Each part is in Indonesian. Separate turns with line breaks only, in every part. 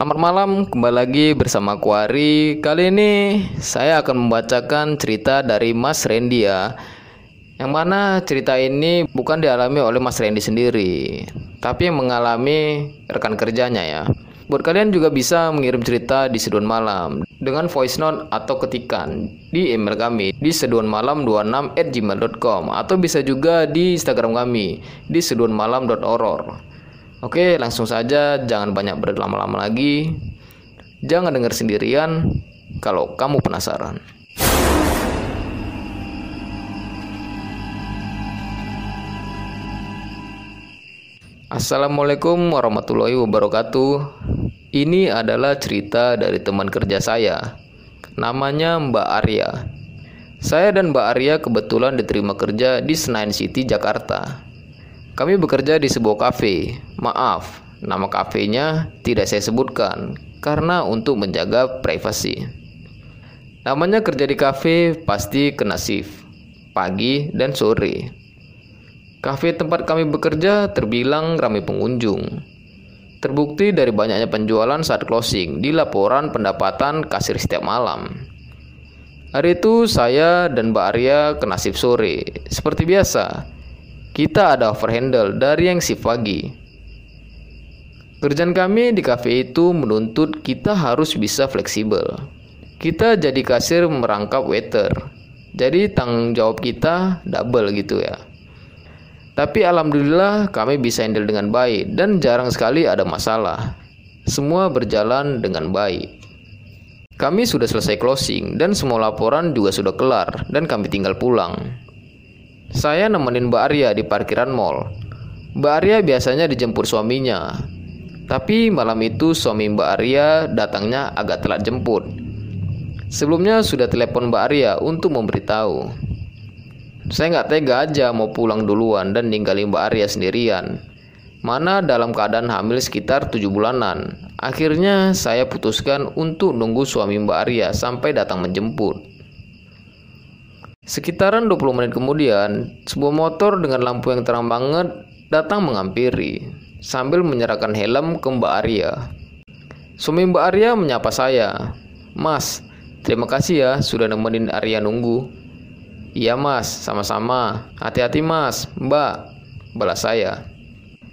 Selamat malam, kembali lagi bersama Kuari. Kali ini saya akan membacakan cerita dari Mas Randy ya. Yang mana cerita ini bukan dialami oleh Mas Randy sendiri, tapi yang mengalami rekan kerjanya ya. Buat kalian juga bisa mengirim cerita di Seduhan Malam dengan voice note atau ketikan di email kami di seduhanmalam26@gmail.com atau bisa juga di Instagram kami di seduhanmalam.horror. Oke, langsung saja, jangan banyak berlama-lama lagi. Jangan dengar sendirian kalau kamu penasaran. Assalamualaikum warahmatullahi wabarakatuh. Ini adalah cerita dari teman kerja saya. Namanya Mbak Arya. Saya dan Mbak Arya kebetulan diterima kerja di Senayan City, Jakarta. Kami bekerja di sebuah kafe. Maaf, nama kafenya tidak saya sebutkan karena untuk menjaga privasi. Namanya kerja di kafe pasti kena shift, pagi dan sore. Kafe tempat kami bekerja terbilang ramai pengunjung. Terbukti dari banyaknya penjualan saat closing di laporan pendapatan kasir setiap malam. Hari itu saya dan Mbak Arya kena shift sore, seperti biasa. Kita ada overhandle dari yang shift pagi. Kerjaan kami di cafe itu menuntut kita harus bisa fleksibel. Kita jadi kasir merangkap waiter. Jadi tanggung jawab kita double gitu ya. Tapi alhamdulillah kami bisa handle dengan baik dan jarang sekali ada masalah. Semua berjalan dengan baik. Kami sudah selesai closing dan semua laporan juga sudah kelar dan kami tinggal pulang. Saya nemenin Mbak Arya di parkiran mall. Mbak Arya biasanya dijemput suaminya. Tapi malam itu suami Mbak Arya datangnya agak telat jemput. Sebelumnya sudah telepon Mbak Arya untuk memberitahu. Saya nggak tega aja mau pulang duluan dan ninggalin Mbak Arya sendirian. Mana dalam keadaan hamil sekitar 7 bulanan. Akhirnya saya putuskan untuk nunggu suami Mbak Arya sampai datang menjemput. Sekitaran 20 menit kemudian, sebuah motor dengan lampu yang terang banget datang mengampiri sambil menyerahkan helm ke Mbak Arya. Suami Mbak Arya menyapa saya. Mas, terima kasih ya sudah nemenin Arya nunggu. Iya mas, sama-sama. Hati-hati mas, mbak. Balas saya.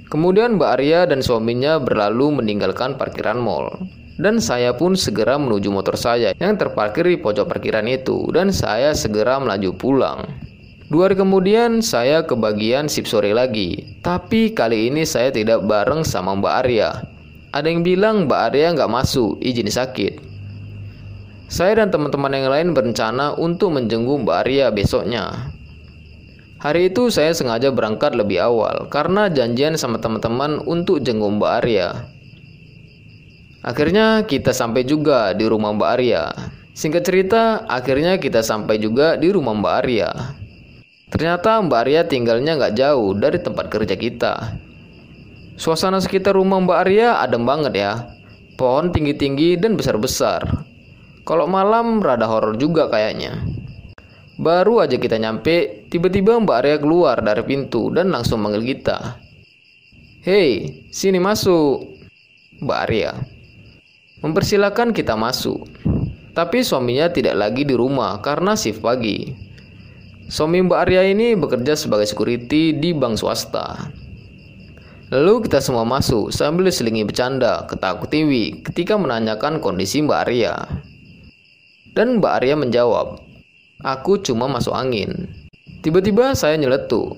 Kemudian Mbak Arya dan suaminya berlalu meninggalkan parkiran mall. Dan saya pun segera menuju motor saya yang terparkir di pojok parkiran itu dan saya segera melaju pulang. Dua hari kemudian saya ke bagian sip sore lagi, tapi kali ini saya tidak bareng sama Mbak Arya. Ada yang bilang Mbak Arya nggak masuk, izin sakit. Saya dan teman-teman yang lain berencana untuk menjenguk Mbak Arya besoknya. Hari itu saya sengaja berangkat lebih awal karena janjian sama teman-teman untuk jenguk Mbak Arya. Akhirnya kita sampai juga di rumah Mbak Arya. Singkat cerita, akhirnya kita sampai juga di rumah Mbak Arya. Ternyata Mbak Arya tinggalnya nggak jauh dari tempat kerja kita. Suasana sekitar rumah Mbak Arya adem banget ya. Pohon tinggi-tinggi dan besar-besar. Kalau malam rada horor juga kayaknya. Baru aja kita nyampe, tiba-tiba Mbak Arya keluar dari pintu dan langsung manggil kita. Hei, sini masuk. Mbak Arya. Mempersilahkan kita masuk. Tapi suaminya tidak lagi di rumah karena shift pagi. Suami Mbak Arya ini bekerja sebagai security di bank swasta. Lalu kita semua masuk sambil diselingi bercanda, ketawa ketiwi ketika menanyakan kondisi Mbak Arya. Dan Mbak Arya menjawab, Aku cuma masuk angin. Tiba-tiba saya nyeletuk.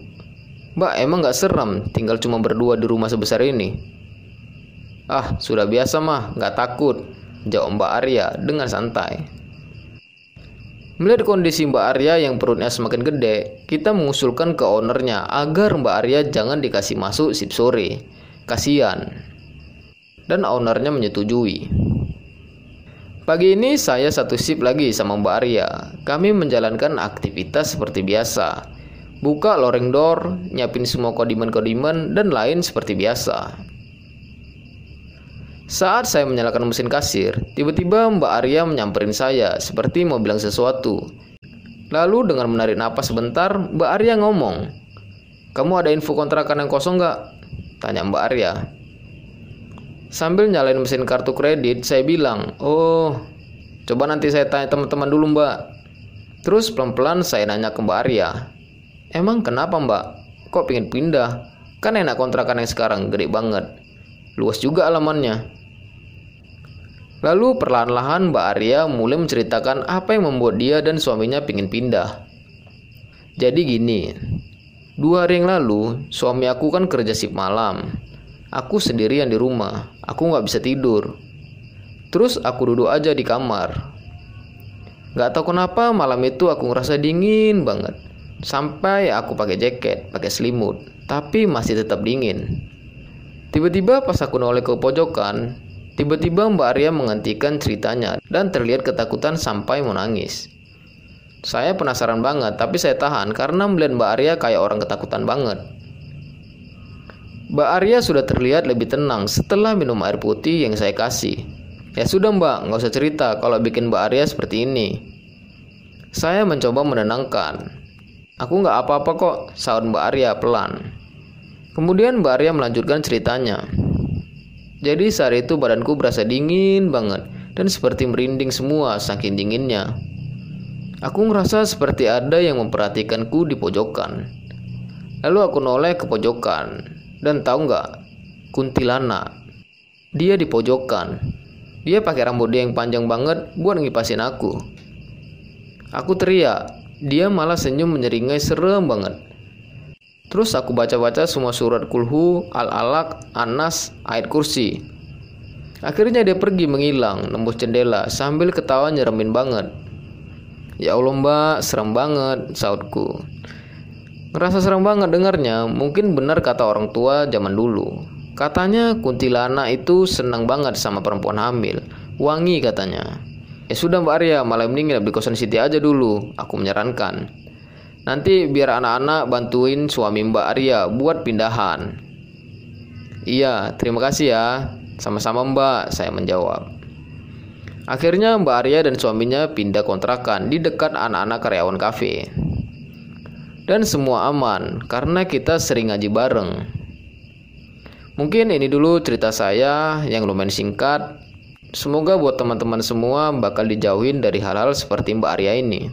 Mbak emang gak serem tinggal cuma berdua di rumah sebesar ini? Ah, sudah biasa mah, nggak takut, jawab Mbak Arya dengan santai. Melihat kondisi Mbak Arya yang perutnya semakin gede, kita mengusulkan ke ownernya agar Mbak Arya jangan dikasih masuk sip sore. Kasihan. Dan ownernya menyetujui. Pagi ini saya satu sip lagi sama Mbak Arya. Kami menjalankan aktivitas seperti biasa. Buka loreng door, nyiapin semua kodiman-kodiman, dan lain seperti biasa. Saat saya menyalakan mesin kasir, tiba-tiba Mbak Arya menyamperin saya seperti mau bilang sesuatu. Lalu dengan menarik napas sebentar, Mbak Arya ngomong, Kamu ada info kontrakan yang kosong nggak? Tanya Mbak Arya. Sambil nyalain mesin kartu kredit, saya bilang, "Oh, coba nanti saya tanya teman-teman dulu, Mbak." Terus pelan-pelan saya nanya ke Mbak Arya, "Emang kenapa, Mbak? Kok pengen pindah? Kan enak kontrakan yang sekarang, gede banget. Luas juga alamannya." Lalu perlahan-lahan Mbak Arya mulai menceritakan apa yang membuat dia dan suaminya pengen pindah. Jadi gini, dua hari yang lalu suami aku kan kerja sip malam. Aku sendirian di rumah, aku nggak bisa tidur. Terus aku duduk aja di kamar. Gak tahu kenapa malam itu aku ngerasa dingin banget. Sampai aku pakai jaket, pakai selimut, tapi masih tetap dingin. Tiba-tiba pas aku noleh ke pojokan, tiba-tiba Mbak Arya menghentikan ceritanya dan terlihat ketakutan sampai menangis. Saya penasaran banget, tapi saya tahan karena melihat Mbak Arya kayak orang ketakutan banget. Mbak Arya sudah terlihat lebih tenang setelah minum air putih yang saya kasih. Ya sudah mbak, nggak usah cerita kalau bikin Mbak Arya seperti ini. Saya mencoba menenangkan. Aku nggak apa-apa kok, sahut Mbak Arya pelan. Kemudian Mbak Arya melanjutkan ceritanya. Jadi saat itu badanku berasa dingin banget dan seperti merinding semua saking dinginnya. Aku ngerasa seperti ada yang memperhatikanku di pojokan. Lalu aku noleh ke pojokan dan tahu nggak, kuntilanak. Dia di pojokan. Dia pakai rambut dia yang panjang banget buat ngipasin aku. Aku teriak, dia malah senyum menyeringai serem banget. Terus aku baca-baca semua surat kulhu, al-alaq, anas, ayat kursi. Akhirnya dia pergi menghilang, nembus jendela sambil ketawa nyeremin banget. Ya Allah mbak, serem banget, sautku. Ngerasa serem banget dengarnya, mungkin benar kata orang tua zaman dulu. Katanya kuntilanak itu senang banget sama perempuan hamil. Wangi katanya. Ya sudah Mbak Arya, malam ini nginep di kosan Siti aja dulu, aku menyarankan. Nanti biar anak-anak bantuin suami Mbak Arya buat pindahan. Iya, terima kasih ya. Sama-sama Mbak, saya menjawab. Akhirnya Mbak Arya dan suaminya pindah kontrakan di dekat anak-anak karyawan kafe dan semua aman karena kita sering ngaji bareng. Mungkin ini dulu cerita saya yang lumayan singkat. Semoga buat teman-teman semua bakal dijauhin dari hal-hal seperti Mbak Arya ini.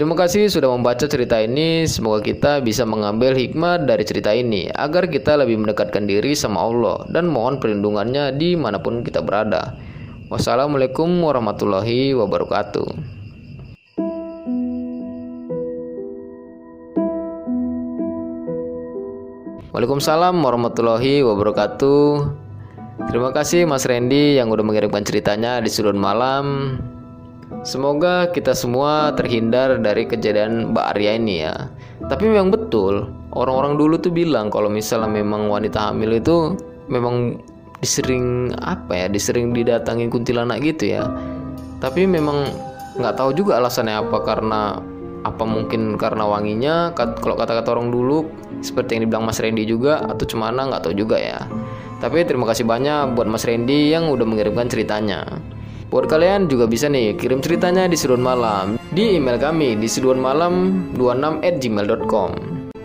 Terima kasih sudah membaca cerita ini. Semoga kita bisa mengambil hikmah dari cerita ini agar kita lebih mendekatkan diri sama Allah dan mohon perlindungannya di mana pun kita berada. Wassalamualaikum warahmatullahi wabarakatuh. Waalaikumsalam warahmatullahi wabarakatuh. Terima kasih Mas Randy yang udah mengirimkan ceritanya di sudut malam. Semoga kita semua terhindar dari kejadian Mbak Arya ini ya. Tapi memang betul, orang-orang dulu tuh bilang kalau misalnya memang wanita hamil itu memang disering apa ya, disering didatangin kuntilanak gitu ya. Tapi memang nggak tahu juga alasannya apa karena apa mungkin karena wanginya kalau kata-kata orang dulu seperti yang dibilang Mas Randy juga atau cemana nggak tahu juga ya tapi terima kasih banyak buat Mas Randy yang udah mengirimkan ceritanya buat kalian juga bisa nih kirim ceritanya di Sidon Malam di email kami di sidonmalam26 at gmail.com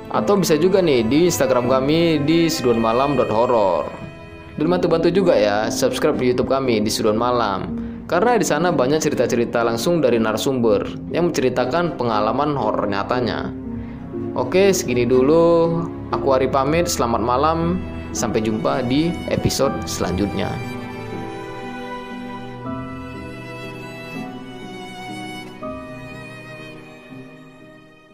atau bisa juga nih di Instagram kami di sidonmalam.horror dan bantu-bantu juga ya subscribe di YouTube kami di Sidon Malam karena di sana banyak cerita-cerita langsung dari narasumber yang menceritakan pengalaman horor nyatanya. Oke, segini dulu. Aku Ari pamit. Selamat malam. Sampai jumpa di episode selanjutnya.